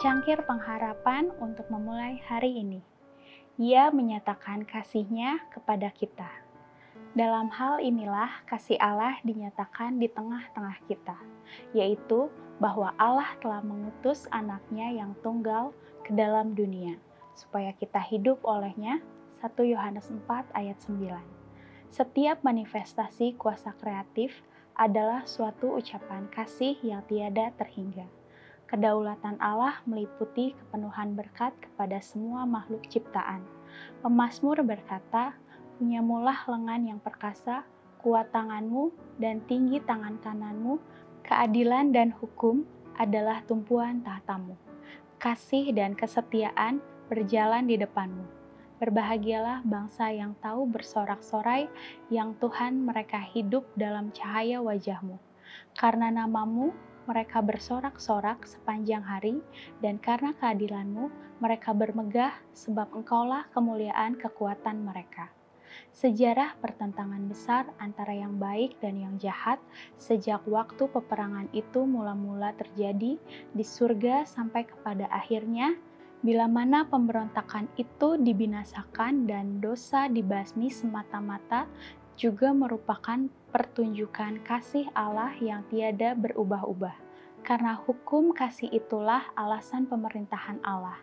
secangkir pengharapan untuk memulai hari ini. Ia menyatakan kasihnya kepada kita. Dalam hal inilah kasih Allah dinyatakan di tengah-tengah kita, yaitu bahwa Allah telah mengutus anaknya yang tunggal ke dalam dunia, supaya kita hidup olehnya. 1 Yohanes 4 ayat 9 Setiap manifestasi kuasa kreatif adalah suatu ucapan kasih yang tiada terhingga. Kedaulatan Allah meliputi kepenuhan berkat kepada semua makhluk ciptaan. Pemasmur berkata, punyamulah lengan yang perkasa, kuat tanganmu, dan tinggi tangan kananmu, keadilan dan hukum adalah tumpuan tahtamu. Kasih dan kesetiaan berjalan di depanmu. Berbahagialah bangsa yang tahu bersorak-sorai, yang Tuhan mereka hidup dalam cahaya wajahmu. Karena namamu, mereka bersorak-sorak sepanjang hari, dan karena keadilanmu, mereka bermegah, sebab engkaulah kemuliaan kekuatan mereka. Sejarah pertentangan besar antara yang baik dan yang jahat sejak waktu peperangan itu mula-mula terjadi di surga sampai kepada akhirnya, bila mana pemberontakan itu dibinasakan dan dosa dibasmi semata-mata juga merupakan pertunjukan kasih Allah yang tiada berubah-ubah. Karena hukum kasih itulah alasan pemerintahan Allah.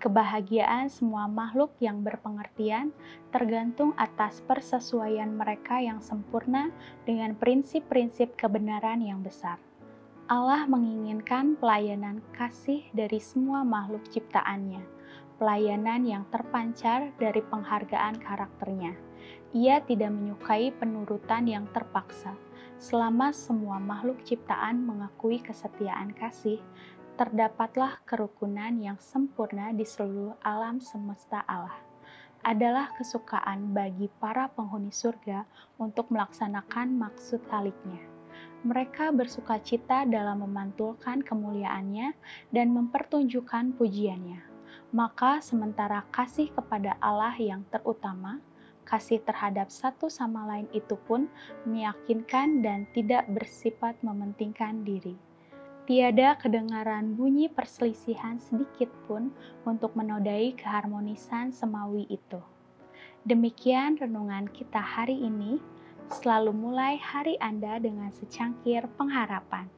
Kebahagiaan semua makhluk yang berpengertian tergantung atas persesuaian mereka yang sempurna dengan prinsip-prinsip kebenaran yang besar. Allah menginginkan pelayanan kasih dari semua makhluk ciptaannya, pelayanan yang terpancar dari penghargaan karakternya ia tidak menyukai penurutan yang terpaksa. Selama semua makhluk ciptaan mengakui kesetiaan kasih, terdapatlah kerukunan yang sempurna di seluruh alam semesta Allah. Adalah kesukaan bagi para penghuni surga untuk melaksanakan maksud haliknya. Mereka bersuka cita dalam memantulkan kemuliaannya dan mempertunjukkan pujiannya. Maka sementara kasih kepada Allah yang terutama, kasih terhadap satu sama lain itu pun meyakinkan dan tidak bersifat mementingkan diri. Tiada kedengaran bunyi perselisihan sedikit pun untuk menodai keharmonisan semawi itu. Demikian renungan kita hari ini. Selalu mulai hari Anda dengan secangkir pengharapan.